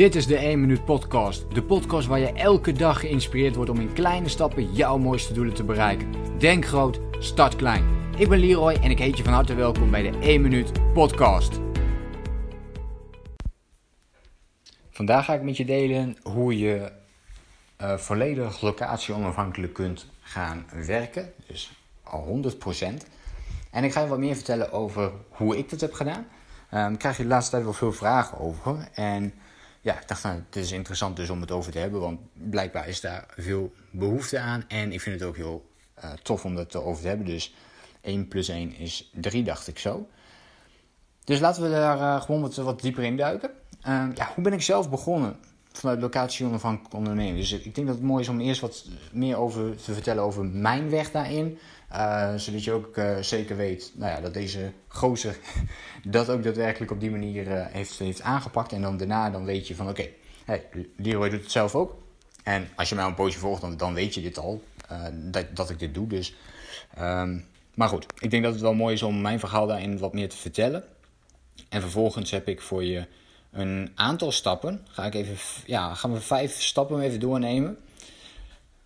Dit is de 1 Minuut Podcast. De podcast waar je elke dag geïnspireerd wordt om in kleine stappen jouw mooiste doelen te bereiken. Denk groot, start klein. Ik ben Leroy en ik heet je van harte welkom bij de 1 Minuut Podcast. Vandaag ga ik met je delen hoe je uh, volledig locatie onafhankelijk kunt gaan werken. Dus al 100%. En ik ga je wat meer vertellen over hoe ik dat heb gedaan. Um, krijg je de laatste tijd wel veel vragen over. En ja, ik dacht, nou, het is interessant dus om het over te hebben, want blijkbaar is daar veel behoefte aan. En ik vind het ook heel uh, tof om dat over te hebben. Dus 1 plus 1 is 3, dacht ik zo. Dus laten we daar uh, gewoon wat, wat dieper in duiken. Uh, ja, hoe ben ik zelf begonnen vanuit locatie onafhankelijk ondernemen? Dus ik denk dat het mooi is om eerst wat meer over te vertellen over mijn weg daarin. Uh, zodat je ook uh, zeker weet nou ja, dat deze gozer dat ook daadwerkelijk op die manier uh, heeft, heeft aangepakt. En dan daarna dan weet je van oké, hey, Leroy doet het zelf ook. En als je mij een poosje volgt, dan, dan weet je dit al, dat, dat ik dit doe. Dus, um, maar goed, ik denk dat het wel mooi is om mijn verhaal daarin wat meer te vertellen. En vervolgens heb ik voor je een aantal stappen. Ga ik even, ja, gaan we vijf stappen even doornemen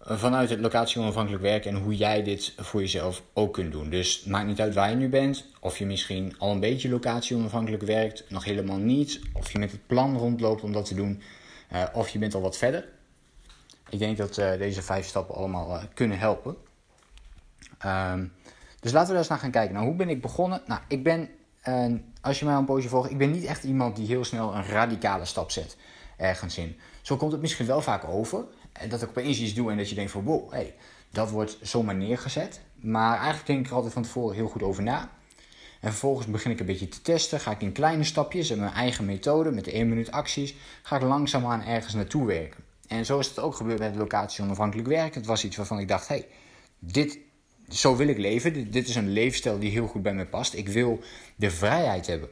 vanuit het locatie onafhankelijk werken en hoe jij dit voor jezelf ook kunt doen. Dus maakt niet uit waar je nu bent, of je misschien al een beetje locatie onafhankelijk werkt, nog helemaal niet, of je met het plan rondloopt om dat te doen, uh, of je bent al wat verder. Ik denk dat uh, deze vijf stappen allemaal uh, kunnen helpen. Um, dus laten we daar eens naar gaan kijken. Nou, hoe ben ik begonnen? Nou, ik ben, als je mij een poosje volgt, ik ben niet echt iemand die heel snel een radicale stap zet ergens in. Zo komt het misschien wel vaak over. Dat ik opeens iets doe en dat je denkt van wow, hey, dat wordt zomaar neergezet. Maar eigenlijk denk ik er altijd van tevoren heel goed over na. En vervolgens begin ik een beetje te testen. Ga ik in kleine stapjes en mijn eigen methode met de 1 minuut acties. Ga ik langzaamaan ergens naartoe werken. En zo is het ook gebeurd bij de locatie onafhankelijk werken. Het was iets waarvan ik dacht, hey, dit, zo wil ik leven. Dit, dit is een leefstijl die heel goed bij mij past. Ik wil de vrijheid hebben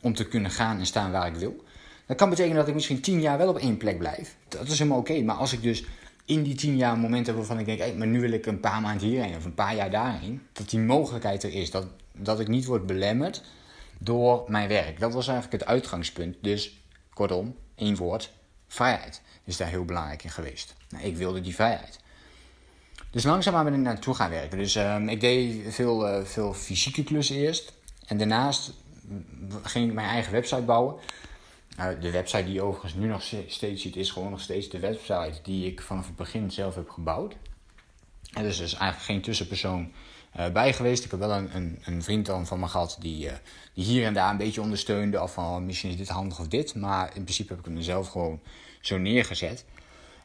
om te kunnen gaan en staan waar ik wil. Dat kan betekenen dat ik misschien tien jaar wel op één plek blijf. Dat is helemaal oké. Maar als ik dus in die tien jaar momenten heb waarvan ik denk, hey, maar nu wil ik een paar maanden hierheen of een paar jaar daarheen, dat die mogelijkheid er is. Dat, dat ik niet word belemmerd door mijn werk. Dat was eigenlijk het uitgangspunt. Dus kortom, één woord, vrijheid is daar heel belangrijk in geweest. Nou, ik wilde die vrijheid. Dus langzaamaan ben ik naartoe gaan werken. Dus um, ik deed veel, uh, veel fysieke klussen eerst. En daarnaast ging ik mijn eigen website bouwen. Nou, de website die je overigens nu nog steeds ziet, is gewoon nog steeds de website die ik vanaf het begin zelf heb gebouwd. En er is dus eigenlijk geen tussenpersoon uh, bij geweest. Ik heb wel een, een, een, vriend dan van me gehad die, uh, die hier en daar een beetje ondersteunde. Of van oh, misschien is dit handig of dit. Maar in principe heb ik hem zelf gewoon zo neergezet.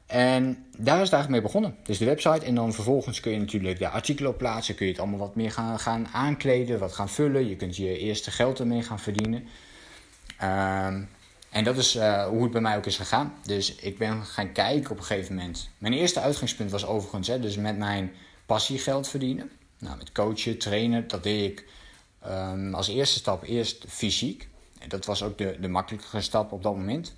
En daar is het eigenlijk mee begonnen. Dus de website. En dan vervolgens kun je natuurlijk de artikelen op plaatsen. Kun je het allemaal wat meer gaan, gaan aankleden, wat gaan vullen. Je kunt je eerste geld ermee gaan verdienen. Ehm en dat is uh, hoe het bij mij ook is gegaan. Dus ik ben gaan kijken op een gegeven moment. Mijn eerste uitgangspunt was overigens, hè, dus met mijn passie geld verdienen. Nou, met coachen, trainen, dat deed ik um, als eerste stap eerst fysiek. En dat was ook de, de makkelijkere stap op dat moment.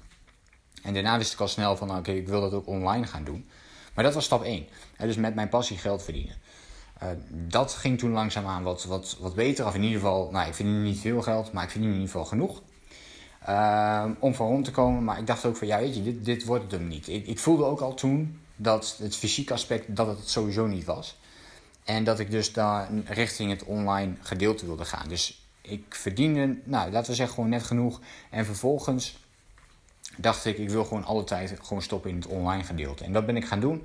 En daarna wist ik al snel van, oké, ik wil dat ook online gaan doen. Maar dat was stap 1. Hè, dus met mijn passie geld verdienen. Uh, dat ging toen langzaamaan wat, wat, wat beter. Of in ieder geval, nou, ik verdien niet veel geld, maar ik verdien in ieder geval genoeg. Uh, om van rond te komen. Maar ik dacht ook van, ja weet je, dit, dit wordt het hem niet. Ik, ik voelde ook al toen dat het fysieke aspect, dat het sowieso niet was. En dat ik dus daar richting het online gedeelte wilde gaan. Dus ik verdiende, nou laten we zeggen, gewoon net genoeg. En vervolgens dacht ik, ik wil gewoon alle tijd gewoon stoppen in het online gedeelte. En dat ben ik gaan doen.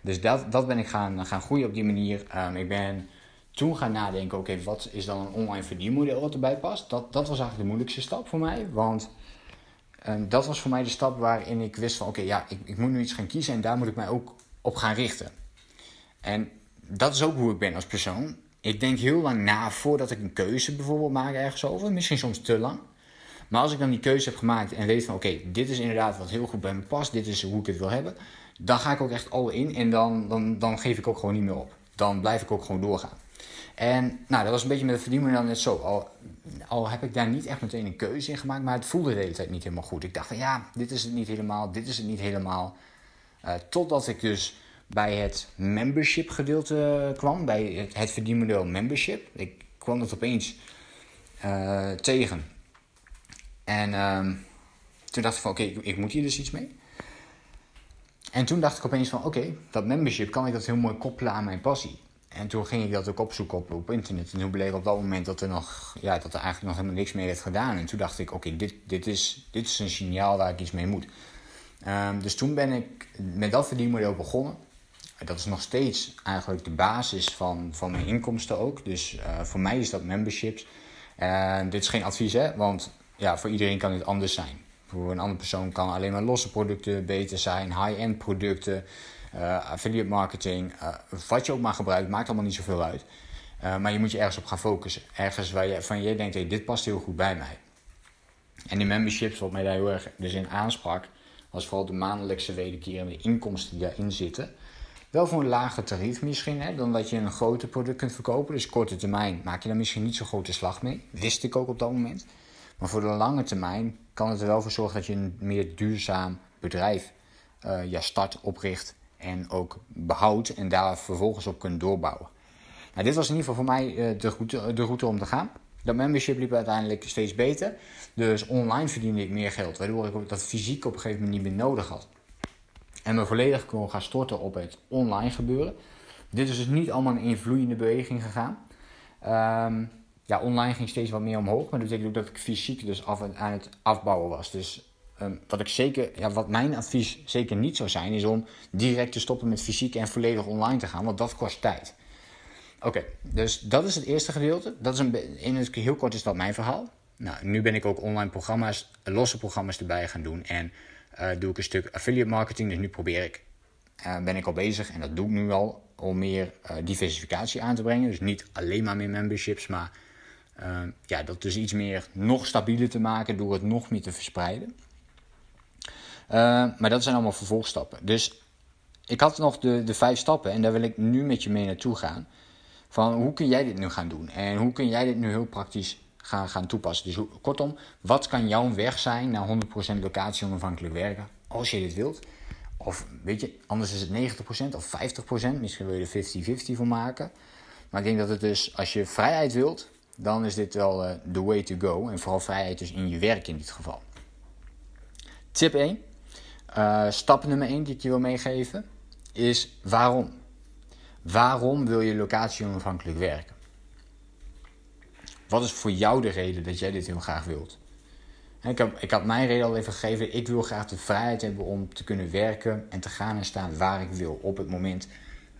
Dus dat, dat ben ik gaan, gaan groeien op die manier. Um, ik ben toen gaan nadenken, oké, wat is dan een online verdienmodel wat erbij past? Dat, dat was eigenlijk de moeilijkste stap voor mij, want um, dat was voor mij de stap waarin ik wist van, oké, ja, ik, ik moet nu iets gaan kiezen en daar moet ik mij ook op gaan richten. En dat is ook hoe ik ben als persoon. Ik denk heel lang na voordat ik een keuze bijvoorbeeld maak ergens over, misschien soms te lang. Maar als ik dan die keuze heb gemaakt en weet van, oké, dit is inderdaad wat heel goed bij me past, dit is hoe ik het wil hebben, dan ga ik ook echt al in en dan, dan, dan geef ik ook gewoon niet meer op. Dan blijf ik ook gewoon doorgaan. En nou, dat was een beetje met het verdienmodel net zo. Al, al heb ik daar niet echt meteen een keuze in gemaakt, maar het voelde de hele tijd niet helemaal goed. Ik dacht van ja, dit is het niet helemaal, dit is het niet helemaal. Uh, totdat ik dus bij het membership gedeelte kwam, bij het, het verdienmodel membership. Ik kwam dat opeens uh, tegen. En uh, toen dacht ik van oké, ik, moet hier dus iets mee. En toen dacht ik opeens van oké, dat membership kan ik dat heel mooi koppelen aan mijn passie. En toen ging ik dat ook opzoeken op, op internet. En toen bleek op dat moment dat er, nog, ja, dat er eigenlijk nog helemaal niks meer werd gedaan. En toen dacht ik, oké, dit, dit, is, dit is een signaal waar ik iets mee moet. Um, dus toen ben ik met dat verdienmodel begonnen. Dat is nog steeds eigenlijk de basis van, van mijn inkomsten ook. Dus uh, voor mij is dat memberships. En dit is geen advies, hè, want ja, voor iedereen kan dit anders zijn. Voor een andere persoon kan alleen maar losse producten beter zijn, high-end producten uh, affiliate marketing, uh, wat je ook maar gebruikt, maakt allemaal niet zoveel uit. Uh, maar je moet je ergens op gaan focussen. Ergens waar je van je denkt, hey, dit past heel goed bij mij. En die memberships, wat mij daar heel erg dus in aansprak, was vooral de maandelijkse wederkerende inkomsten die daarin zitten. Wel voor een lager tarief misschien, hè, dan dat je een groter product kunt verkopen. Dus korte termijn maak je daar misschien niet zo'n grote slag mee. Wist ik ook op dat moment. Maar voor de lange termijn kan het er wel voor zorgen dat je een meer duurzaam bedrijf uh, ja, start, opricht en ook behoudt en daar vervolgens op kunt doorbouwen. Nou, dit was in ieder geval voor mij uh, de, route, de route om te gaan. Dat membership liep uiteindelijk steeds beter. Dus online verdiende ik meer geld, waardoor ik dat fysiek op een gegeven moment niet meer nodig had. En me volledig kon gaan storten op het online gebeuren. Dit is dus niet allemaal in vloeiende beweging gegaan. Um, ja, online ging steeds wat meer omhoog, maar dat betekent ook dat ik fysiek dus af, aan het afbouwen was. Dus Um, wat ik zeker, ja, wat mijn advies zeker niet zou zijn, is om direct te stoppen met fysiek en volledig online te gaan, want dat kost tijd. Oké, dus dat is het eerste gedeelte. Dat is een, in het heel kort is dat mijn verhaal. Nou, nu ben ik ook online programma's, losse programma's erbij gaan doen en uh, doe ik een stuk affiliate marketing. Dus nu probeer ik, uh, ben ik al bezig en dat doe ik nu al, om meer uh, diversificatie aan te brengen. Dus niet alleen maar meer memberships, maar ja, dat dus iets meer nog stabieler te maken door het nog meer te verspreiden. Uh, maar dat zijn allemaal vervolgstappen. Dus ik had nog de, de vijf stappen en daar wil ik nu met je mee naartoe gaan. Van hoe kun jij dit nu gaan doen? En hoe kun jij dit nu heel praktisch gaan, gaan toepassen? Dus kortom, wat kan jouw weg zijn naar 100% locatie onafhankelijk werken? Als je dit wilt. Of weet je, anders is het 90% of 50%. Misschien wil je er 50-50 voor maken. Maar ik denk dat het dus, als je vrijheid wilt, dan is dit wel uh, the way to go. En vooral vrijheid dus in je werk in dit geval. Tip 1. Uh, stap nummer 1 die ik je wil meegeven is waarom. Waarom wil je locatie onafhankelijk werken? Wat is voor jou de reden dat jij dit heel graag wilt? Ik, heb, ik had mijn reden al even gegeven. Ik wil graag de vrijheid hebben om te kunnen werken en te gaan en staan waar ik wil op het moment.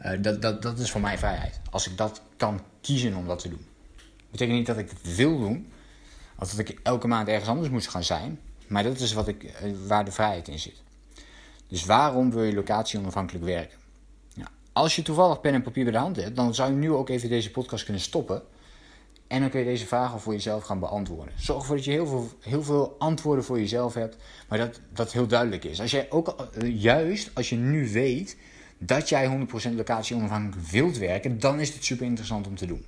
Uh, dat, dat, dat is voor mij vrijheid. Als ik dat kan kiezen om dat te doen. Dat betekent niet dat ik het wil doen. Of dat ik elke maand ergens anders moet gaan zijn. Maar dat is wat ik, eh, waar de vrijheid in zit. Dus waarom wil je locatie onafhankelijk werken? Als je toevallig pen en papier bij de hand hebt, dan zou je nu ook even deze podcast kunnen stoppen. En dan kun je deze vragen voor jezelf gaan beantwoorden. Zorg ervoor dat je heel veel, heel veel antwoorden voor jezelf hebt, maar dat dat heel duidelijk is. Als jij ook, eh, juist als je nu weet dat jij 100% locatie onafhankelijk wilt werken, dan is dit super interessant om te doen.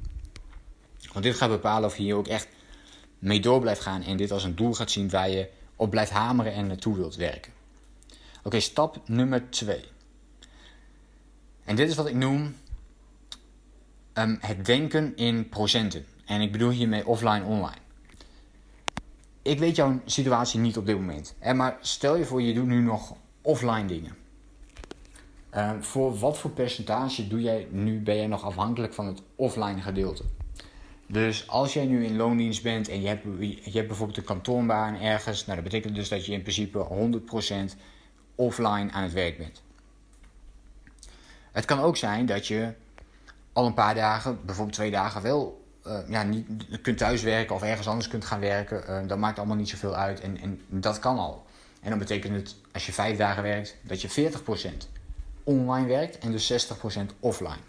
Want dit gaat bepalen of je hier ook echt mee door blijft gaan en dit als een doel gaat zien waar je op blijft hameren en naartoe wilt werken. Oké, stap nummer 2. En dit is wat ik noem um, het denken in procenten. En ik bedoel hiermee offline, online. Ik weet jouw situatie niet op dit moment. Maar stel je voor, je doet nu nog offline dingen. Uh, voor wat voor percentage doe jij nu, ben jij nog afhankelijk van het offline gedeelte? Dus als jij nu in loondienst bent en je hebt, je hebt bijvoorbeeld een kantoorbaan ergens, nou, dat betekent dus dat je in principe 100% offline aan het werk bent. Het kan ook zijn dat je al een paar dagen, bijvoorbeeld twee dagen, wel uh, ja, niet, kunt thuiswerken of ergens anders kunt gaan werken. Uh, dat maakt allemaal niet zoveel uit en, en dat kan al. En dan betekent het, als je vijf dagen werkt, dat je 40% online werkt en dus 60% offline.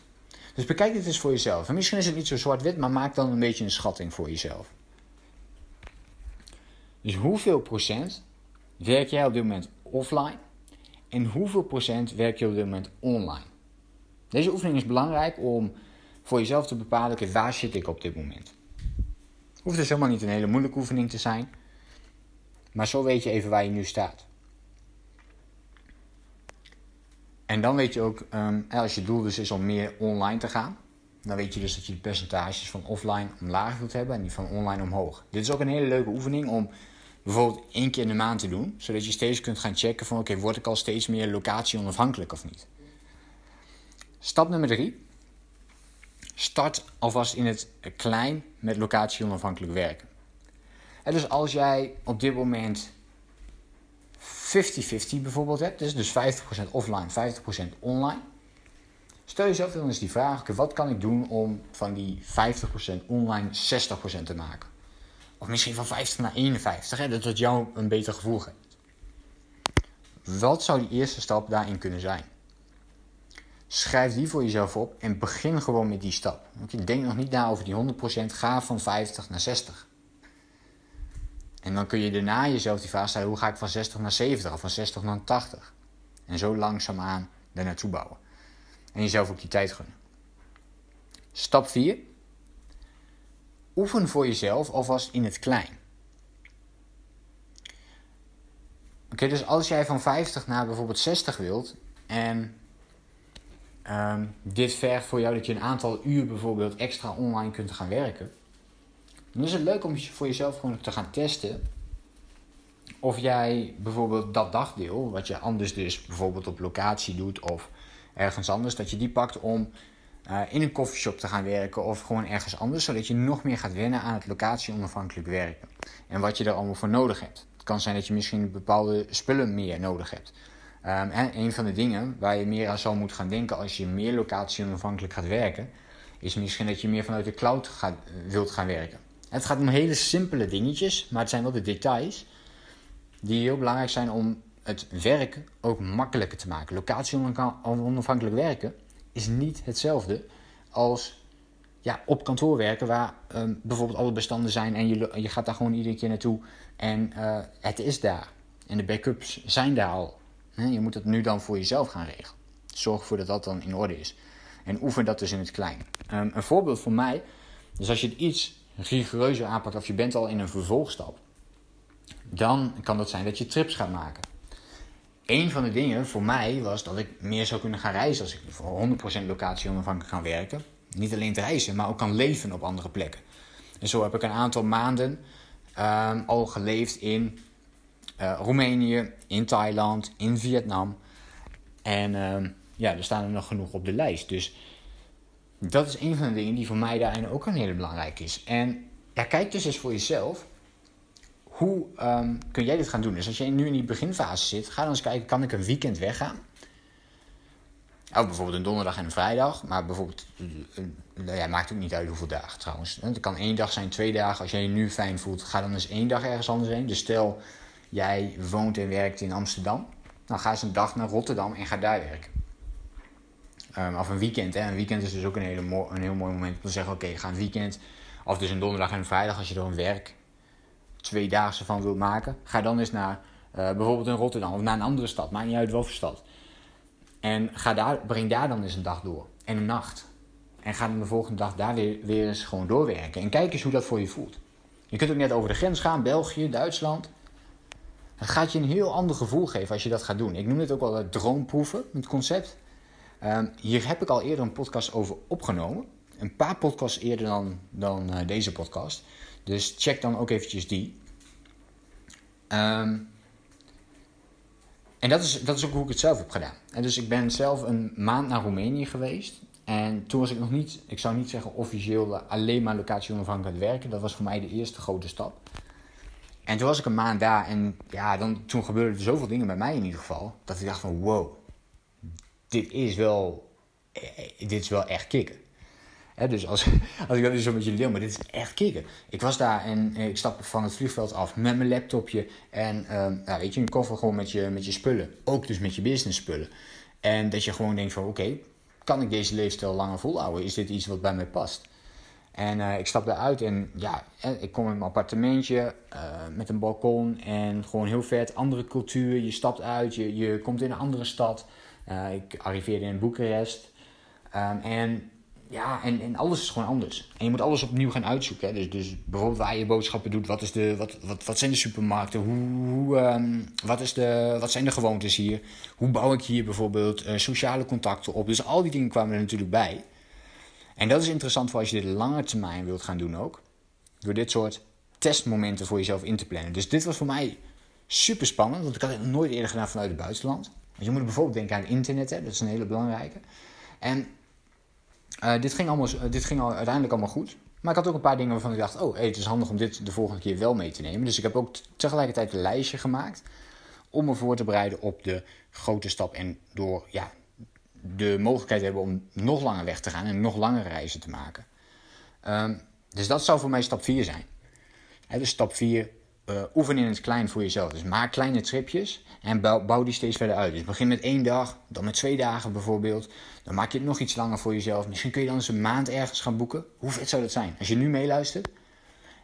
Dus bekijk dit eens voor jezelf. En misschien is het niet zo zwart-wit, maar maak dan een beetje een schatting voor jezelf. Dus hoeveel procent werk jij op dit moment offline en hoeveel procent werk je op dit moment online? Deze oefening is belangrijk om voor jezelf te bepalen, waar zit ik op dit moment? Hoeft dus helemaal niet een hele moeilijke oefening te zijn, maar zo weet je even waar je nu staat. En dan weet je ook, um, als je doel dus is om meer online te gaan, dan weet je dus dat je de percentages van offline omlaag wilt hebben en die van online omhoog. Dit is ook een hele leuke oefening om bijvoorbeeld één keer in de maand te doen, zodat je steeds kunt gaan checken van oké, word ik al steeds meer locatie onafhankelijk of niet. Stap nummer drie. Start alvast in het klein met locatie onafhankelijk werken. En dus als jij op dit moment 50-50 bijvoorbeeld hebt, dus, dus 50% offline, 50% online. Stel jezelf dan eens die vraag, wat kan ik doen om van die 50% online 60% te maken? Of misschien van 50 naar 51, hè, dat het jou een beter gevoel geeft. Wat zou die eerste stap daarin kunnen zijn? Schrijf die voor jezelf op en begin gewoon met die stap. Denk nog niet na over die 100%, ga van 50 naar 60. En dan kun je daarna jezelf die vraag stellen: hoe ga ik van 60 naar 70 of van 60 naar 80? En zo langzaamaan daar naartoe bouwen. En jezelf ook die tijd gunnen. Stap 4. Oefen voor jezelf alvast in het klein. Oké, dus als jij van 50 naar bijvoorbeeld 60 wilt en um, dit vergt voor jou dat je een aantal uur bijvoorbeeld extra online kunt gaan werken, dan is het leuk om voor jezelf gewoon te gaan testen of jij bijvoorbeeld dat dagdeel, wat je anders dus bijvoorbeeld op locatie doet of ergens anders, dat je die pakt om uh, in een koffieshop te gaan werken of gewoon ergens anders, zodat je nog meer gaat wennen aan het locatie-onafhankelijk werken. En wat je er allemaal voor nodig hebt. Het kan zijn dat je misschien bepaalde spullen meer nodig hebt. En een van de dingen waar je meer aan zal moeten gaan denken als je meer locatie-onafhankelijk gaat werken, is misschien dat je meer vanuit de cloud gaat, wilt gaan werken. Het gaat om hele simpele dingetjes, maar het zijn wel de details die heel belangrijk zijn om het werk ook makkelijker te maken. Locatie onafhankelijk werken is niet hetzelfde als ja, op kantoor werken, waar um, bijvoorbeeld alle bestanden zijn en je, je gaat daar gewoon iedere keer naartoe en uh, het is daar. En de backups zijn daar al. Je moet het nu dan voor jezelf gaan regelen. Zorg ervoor dat dat dan in orde is. En oefen dat dus in het klein. Um, een voorbeeld voor mij, dus als je het iets rigoureuzer aanpakt of je bent al in een vervolgstap, dan kan het zijn dat je trips gaat maken. Een van de dingen voor mij was dat ik meer zou kunnen gaan reizen als ik voor 100% locatie onafhankelijk kan werken. Niet alleen te reizen, maar ook kan leven op andere plekken. En zo heb ik een aantal maanden um, al geleefd in uh, Roemenië, in Thailand, in Vietnam. En um, ja, er staan er nog genoeg op de lijst. Dus dat is een van de dingen die voor mij daarin ook een hele belangrijk is. En ja, kijk dus eens voor jezelf hoe um, kun jij dit gaan doen? Dus als je nu in die beginfase zit, ga dan eens kijken, kan ik een weekend weggaan? Of bijvoorbeeld een donderdag en een vrijdag. Maar bijvoorbeeld, uh, ja, maakt ook niet uit hoeveel dagen trouwens. Het kan één dag zijn, twee dagen. Als jij je nu fijn voelt, ga dan eens één dag ergens anders heen. Dus stel, jij woont en werkt in Amsterdam. Dan ga eens een dag naar Rotterdam en ga daar werken. Um, of een weekend. Hè. Een weekend is dus ook een, hele een heel mooi moment om te zeggen: oké, ga een weekend. Of dus een donderdag en een vrijdag als je er een werk tweedaagse van wilt maken, ga dan eens naar uh, bijvoorbeeld in Rotterdam of naar een andere stad, maakt niet uit welke stad. En ga daar, breng daar dan eens een dag door en een nacht. En ga dan de volgende dag daar weer, weer eens gewoon doorwerken. En kijk eens hoe dat voor je voelt. Je kunt ook net over de grens gaan, België, Duitsland. Dat gaat je een heel ander gevoel geven als je dat gaat doen. Ik noem het ook wel het droomproeven, het concept. Um, hier heb ik al eerder een podcast over opgenomen. Een paar podcasts eerder dan, dan uh, deze podcast. Dus check dan ook eventjes die. Um, en dat is, dat is ook hoe ik het zelf heb gedaan. En dus ik ben zelf een maand naar Roemenië geweest. En toen was ik nog niet, ik zou niet zeggen officieel alleen maar locatie onafhankelijk werken. Dat was voor mij de eerste grote stap. En toen was ik een maand daar en ja, dan, toen gebeurden er zoveel dingen bij mij in ieder geval. Dat ik dacht van wow, dit is wel, eh, dit is wel echt kicken dus als, als ik dat eens zo met jullie deel, maar dit is echt kicken. Ik was daar en ik stapte van het vliegveld af met mijn laptopje en uh, weet je, een koffer gewoon met je, met je spullen. Ook dus met je business spullen. En dat je gewoon denkt van oké, kan ik deze leefstijl langer volhouden? Is dit iets wat bij mij past? En uh, ik stapte uit en ja, ik kom in mijn appartementje uh, met een balkon en gewoon heel vet, andere cultuur. Je stapt uit, je, je komt in een andere stad. Ik arriveerde in Boekarest. Um, en ja, en, en alles is gewoon anders. En je moet alles opnieuw gaan uitzoeken. Hè. Dus, dus bijvoorbeeld waar je boodschappen doet, wat, is de, wat, wat, wat zijn de supermarkten, hoe, hoe um, wat, is de, wat zijn de gewoontes hier, hoe bouw ik hier bijvoorbeeld uh, sociale contacten op. Dus al die dingen kwamen er natuurlijk bij. En dat is interessant voor als je dit lange termijn wilt gaan doen ook. Door dit soort testmomenten voor jezelf in te plannen. Dus dit was voor mij super spannend, want ik had het nooit eerder gedaan vanuit het buitenland. je moet bijvoorbeeld denken aan internet, hè, dat is een hele belangrijke. En uh, dit, ging allemaal, dit ging uiteindelijk allemaal goed. Maar ik had ook een paar dingen waarvan ik dacht: oh, het is handig om dit de volgende keer wel mee te nemen. Dus ik heb ook tegelijkertijd een lijstje gemaakt om me voor te bereiden op de grote stap. En door ja, de mogelijkheid te hebben om nog langer weg te gaan en nog langere reizen te maken. Um, dus dat zou voor mij stap 4 zijn. Dus stap 4, eh, oefen in het klein voor jezelf. Dus maak kleine tripjes en bouw, die steeds verder uit. Dus begin met één dag, dan met twee dagen bijvoorbeeld. Dan maak je het nog iets langer voor jezelf. Misschien kun je dan eens een maand ergens gaan boeken. Hoe vet zou dat zijn? Als je nu meeluistert.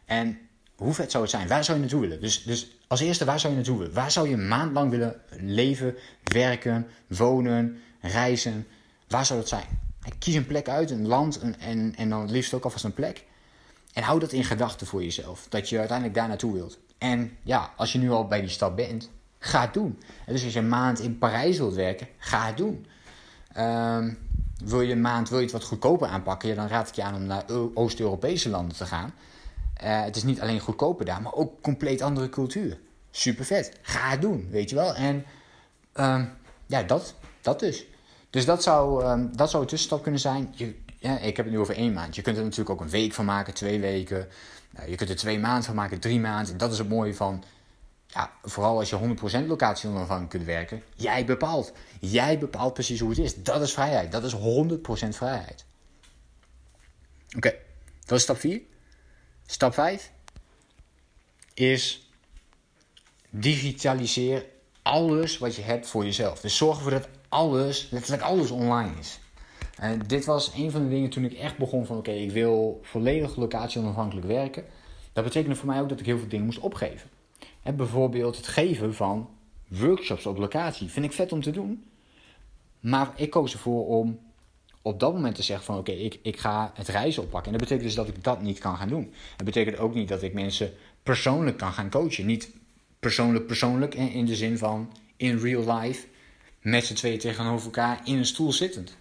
En hoe vet zou het zijn? Waar zou je naartoe willen? Dus, dus als eerste, waar zou je naartoe willen? Waar zou je een maand lang willen leven, werken, wonen, reizen? Waar zou dat zijn? Kies een plek uit, een land en, en, en dan het liefst ook alvast een plek. En hou dat in gedachten voor jezelf, dat je uiteindelijk daar naartoe wilt. En ja, als je nu al bij die stap bent, ga het doen. dus als je een maand in Parijs wilt werken, ga het doen. Um, wil je een maand wil je het wat goedkoper aanpakken, ja, dan raad ik je aan om naar Oost-Europese landen te gaan. Uh, het is niet alleen goedkoper daar, maar ook compleet andere cultuur. Super vet. Ga het doen, weet je wel. En um, ja, dat, dat dus. Dus dat zou, um, dat zou een tussenstap kunnen zijn. Je, ja, ik heb het nu over één maand. Je kunt er natuurlijk ook een week van maken, twee weken. Nou, je kunt er twee maanden van maken, drie maanden. En dat is het mooie van, ja, vooral als je 100% locatie onafhankelijk kunt werken. Jij bepaalt. Jij bepaalt precies hoe het is. Dat is vrijheid. Dat is 100% vrijheid. Oké, dat is stap 4. Stap 5 is digitaliseer alles wat je hebt voor jezelf. Dus zorg ervoor dat alles, letterlijk alles online is. En dit was een van de dingen toen ik echt begon van oké, ik wil volledig locatie onafhankelijk werken. Dat betekende voor mij ook dat ik heel veel dingen moest opgeven. En bijvoorbeeld het geven van workshops op locatie. Vind ik vet om te doen. Maar ik koos ervoor om op dat moment te zeggen van oké, ik, ik ga het reizen oppakken. En dat betekent dus dat ik dat niet kan gaan doen. Dat betekent ook niet dat ik mensen persoonlijk kan gaan coachen. Niet persoonlijk persoonlijk in, in de zin van in real life met z'n tweeën tegenover elkaar in een stoel zittend.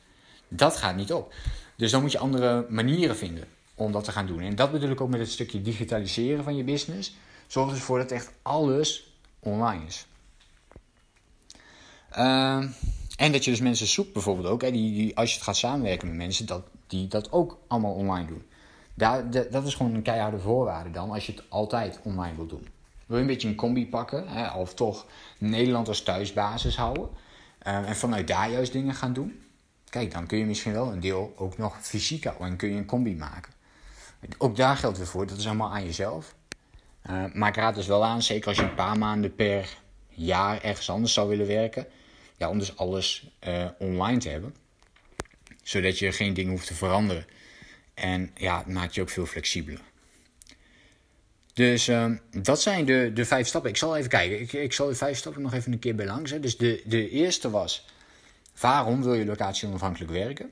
Dat gaat niet op. Dus dan moet je andere manieren vinden om dat te gaan doen. En dat bedoel ik ook met het stukje digitaliseren van je business. Zorg dus ervoor dat echt alles online is. Uh, en dat je dus mensen zoekt bijvoorbeeld ook. Hè, die, die, als je het gaat samenwerken met mensen, dat, die dat ook allemaal online doen. Daar, dat is gewoon een keiharde voorwaarde dan als je het altijd online wilt doen. Wil je een beetje een combi pakken, hè, of toch Nederland als thuisbasis houden. Uh, en vanuit daar juist dingen gaan doen. Kijk, dan kun je misschien wel een deel ook nog fysiek houden en kun je een combi maken. Ook daar geldt weer voor, dat is allemaal aan jezelf. Uh, maar ik raad dus wel aan, zeker als je een paar maanden per jaar ergens anders zou willen werken, ja, om dus alles uh, online te hebben. Zodat je geen dingen hoeft te veranderen. En ja, het maakt je ook veel flexibeler. Dus uh, dat zijn de, de vijf stappen. Ik zal even kijken. Ik, ik zal de vijf stappen nog even een keer bij langs. Hè. Dus de, de eerste was: waarom wil je locatie onafhankelijk werken?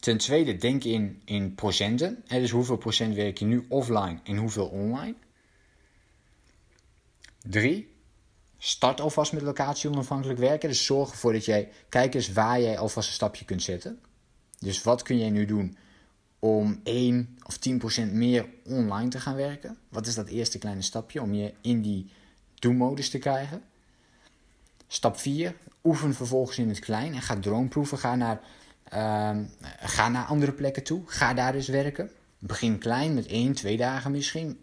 Ten tweede, denk in, in procenten. Dus hoeveel procent werk je nu offline en hoeveel online? Drie, start alvast met locatie onafhankelijk werken. Dus zorg ervoor dat jij, kijk eens waar jij alvast een stapje kunt zetten. Dus wat kun jij nu doen om 1 of 10% meer online te gaan werken? Wat is dat eerste kleine stapje om je in die do-modus te krijgen? Stap 4, oefen vervolgens in het klein en ga droomproeven. Ga naar, uh, ga naar andere plekken toe. Ga daar dus werken. Begin klein met 1, 2 dagen misschien.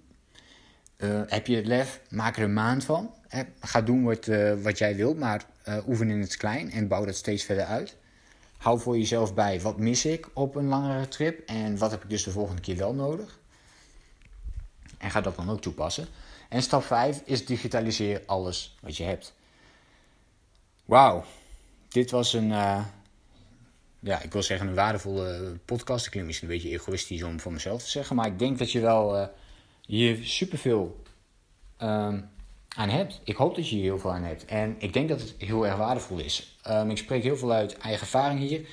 Uh, heb je het lef, maak er een maand van. ga doen wat, uh, wat jij wilt, maar uh, oefen in het klein en bouw dat steeds verder uit. Hou voor jezelf bij wat mis ik op een langere trip en wat heb ik dus de volgende keer wel nodig. En ga dat dan ook toepassen. En stap 5 is digitaliseer alles wat je hebt. Wauw, dit was een, uh, ja, ik wil zeggen een waardevolle podcast. Ik klinkt misschien een beetje egoïstisch om voor mezelf te zeggen, maar ik denk dat je wel uh, hier superveel um, aan hebt. Ik hoop dat je hier heel veel aan hebt. En ik denk dat het heel erg waardevol is. Um, ik spreek heel veel uit eigen ervaring hier.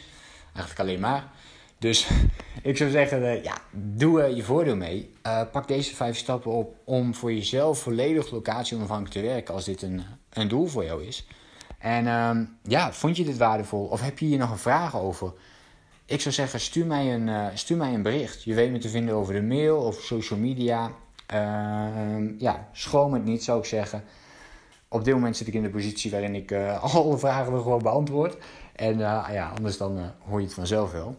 Eigenlijk alleen maar. Dus ik zou zeggen, uh, ja, doe uh, je voordeel mee. Pak deze vijf stappen op om voor jezelf volledig locatie onafhankelijk te werken als dit een, een doel voor jou is. En um, ja, vond je dit waardevol? Of heb je hier nog een vraag over? Ik zou zeggen, stuur mij een, stuur mij een bericht. Je weet me te vinden over de mail of social media. Ehm, ja, schroom het niet, zou ik zeggen. Op dit moment zit ik in de positie waarin ik uh, alle vragen wel gewoon beantwoord. En uh, ja, anders dan hoor je het vanzelf wel.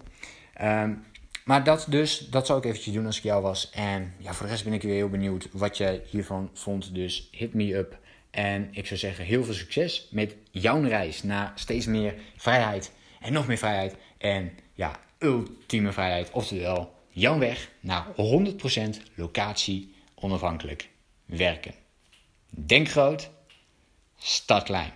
Um, maar dat dus, dat zou ik eventjes doen als ik jou was. En ja, voor de rest ben ik weer heel benieuwd wat jij hiervan vond. Dus hit me up. En ik zou zeggen, heel veel succes met jouw reis naar steeds meer vrijheid. En nog meer vrijheid. En ja, ultieme vrijheid. Oftewel, jouw weg naar 100% locatie onafhankelijk werken. Denk groot, start klein.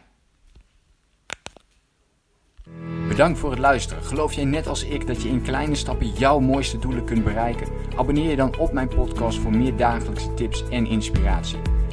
Bedankt voor het luisteren. Geloof jij net als ik dat je in kleine stappen jouw mooiste doelen kunt bereiken? Abonneer je dan op mijn podcast voor meer dagelijkse tips en inspiratie.